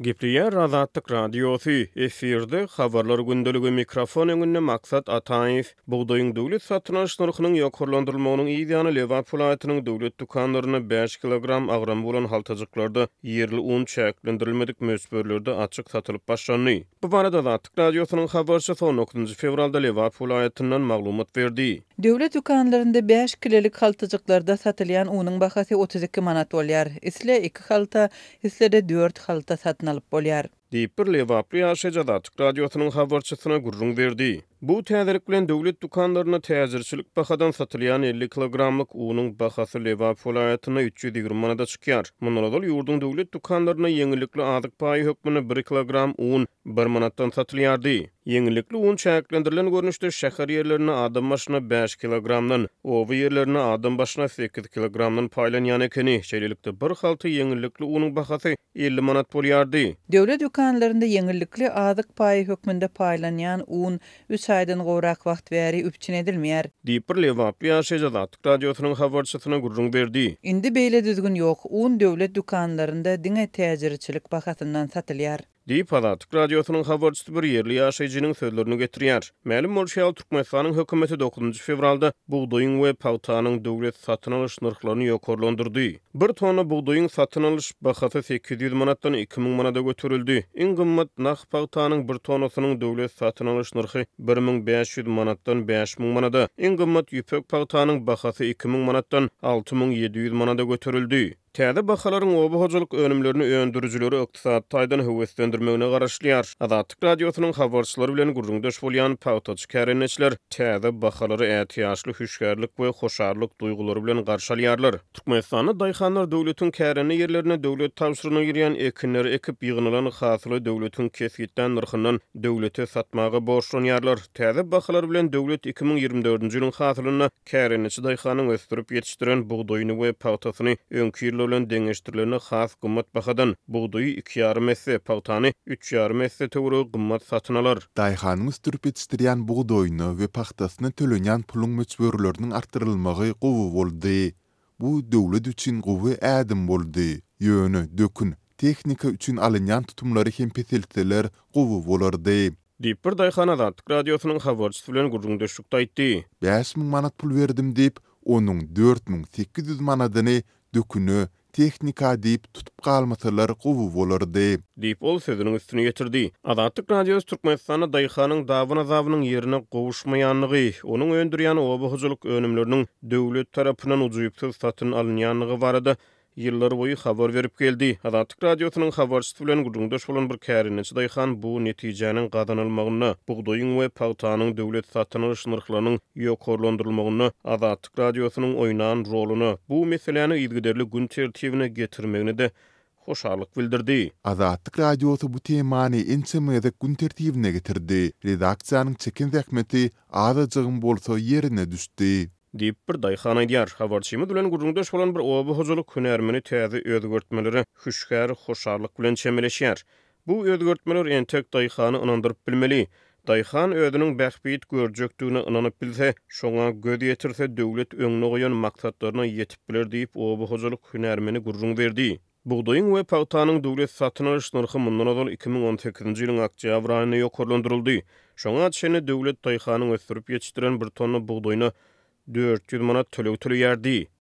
Gepleýär Azatlyk Radiosy, efirde Habarlar gündeligi, mikrofon öňünde Maksat Ataýew. Bugdaýyň döwlet satyn alyş nyrhynyň ýokarlandyrylmagynyň yz ýany Lebap welaýatynyň döwlet dükanlarynda bäş kilogram agramy bolan haltajyklarda ýerli un çäklendirilmedik möçberlerde açyk satylyp başlandy. Bu barada Azatlyk Radiosynyň habarçysy on dokuzynjy fewralda Lebap welaýatyndan maglumat berdi. Döwlet dükanlarynda bäş kilolik haltajyklarda satylýan unuň bahasy otuz iki manat bolýar. Isle iki halta, Üstede dört halta satyn alyp bolýar. Diýip, bir lebaply ýaşaýjy Azatlyk Radiosynyň habarçysyna gürrüň berdi. Bu täzelik bilen döwlet dükanlarynda täjirçilik bahadan satylýan elli kilogramlyk unuň bahasy Lebap welaýatynda üç ýüz ýigrimi manada çykýar. Mundan ozal ýurduň döwlet dükanlarynda ýeňillikli azyk paýy hökmünde bir kilogram un bir manatdan satylýardy. Ýeňillikli un çäklendirilen görnüşde şäher ýerlerinde adam başyna bäş kilogramdan, oba ýerlerinde adam başyna sekiz kilogramdan paýlanýan ekeni. Şeýlelikde, bir halta ýeňillikli unuň bahasy elli manat bolýardy. Döwlet dükanlarynda ýeňillikli azyk paýy hökmünde paýlanýan un üç aýdan gowrak wagt bäri üpjün edilmeýär. Diýip, bir lebaply ýaşaýjy Azatlyk Radiosynyň habarçysyna gürrüň berdi. Indi beýle düzgün ýok, un döwlet dükanlarynda diňe täjirçilik bahasyndan satylýar. Diýip, Azatlyk Radiosynyň habarçysy bir ýerli ýaşaýjynyň sözlerini getirýär. Mälim bolşy ýaly, Türkmenistanyň hökümeti dokuzynjy fewralda bugdaýyň we pagtanyň döwlet satyn alyş nyrhlaryny ýokarlandyrdy. Bir tonna bugdaýyň satyn alyş bahasy sekiz ýüz manatdan iki müň manada göterildi. Iň gymmat nah pagtanyň bir tonnasynyň döwlet satyn alyş nyrhy bir müň bäş ýüz manatdan bäş müň manada, iň gymmat ýüpek pagtanyň bahasy iki müň manatdan alty müň ýedi ýüz manada göterildi. Täze bahalaryň oba hojalyk önümlerini öndürijileri ykdysady taýdan höweslendirmegine garaşylýar. Azatlyk Radiosynyň habarçylary bilen gürrüňdeş bolýan pagtaçy kärendeçiler täze bahalary ätiýaçly hüşgärlik we hoşallyk duýgulary bilen garşy alýarlar. Türkmenistanda daýhanlar döwletiň kärende ýerlerine döwlet tabşyrygyna girýän ekinleri ekip, ýygnalan hasyly döwletiň kesgitlän nyrhyndan döwlete satmaga borçlanýarlar. Täze bahalar bilen döwlet iki müň ýigrimi dördünji ýylyň hasylynda Kärendeçi daýhanyň ösdürip ýetişdiren bugdaýyny we pagtasyny öňki ýyllar bilen deňeşdirilende has gymmat bahadan, bugdaýy iki ýarym esse, pagtany üç ýarym esse töweregi gymmat satyn alar. Daýhanyň ösdürip ýetişdirýän bugdaýyna we pagtasyna tölenýän puluň möçberleriniň artdyrylmagy gowy boldy. Bu döwlet üçin gowy ädim boldy. Ýöne, dökün, tehnika üçin alynýan tutumlary hem peseltseler gowy bolardy. Diýip, bir daýhan Azatlyk Radiosynyň habarçysy bilen gürrüňdeşlikde aýtdy. Bäş müň manat pul berdim diýip, onuň dört müň sekiz ýüz manadyny döküne, tehnika diýip, tutup galmasalar gowy bolardy. Diýip, ol sözüniň üstüni ýetirdi. Azatlyk Radiosy Türkmenistanda daýhanyň dabyn-azabynyň ýerine gowuşmaýanlygy, onuň öndürýän oba hojalyk önümleriniň döwlet tarapyndan ujypsyz satyn alynýanlygy barada ýyllarboýy habar berip geldi. Azatlyk Radiosynyň habarçysy bilen gürrüňdeş bolan bir kärendeçi daýhan bu netijäniň gazanylmagynda, bugdaýyň we pagtanyň döwlet satyn alyş nyrhlarynyň ýokarlandyrylmagynda Azatlyk Radiosynyň oýnan roluna, bu meseläni yzygiderli gün tertibine getirmegine-de hoşallyk bildirdi. Azatlyk Radiosy bu temany ençeme gezek gün tertibine getirdi. Redaksiýanyň çeken zähmeti azajygam bolsa ýerine düşdi. Diýip, bir daýhan aýdýar. Habarçymyz bilen gürrüňdeş bolan bir oba hojalyk hünärmeni täze özgertmelere hüşgär hoşallyk bilen çemeleşýär. Bu özgertmeler entek daýhany ynandyryp bilmeli. Daýhan özüniň bähbit görjekdigine ynanyp bilse, şoňa göz ýetirse, döwlet öňüne goýan maksatlaryna ýetip biler diýip, oba hojalyk hünärmeni gürrüň berdi. Bugdaýyň we pagtanyň döwlet satyn alyş nyrhy mundan ozal iki müň on sekizinji ýylyň oktýabr aýynda ýokarlandyryldy. Şoňa çenli döwlet daýhanyň ösdürip ýetişdiren bir tonna bugdaýyna dört ýüz manat töleg töleýärdi.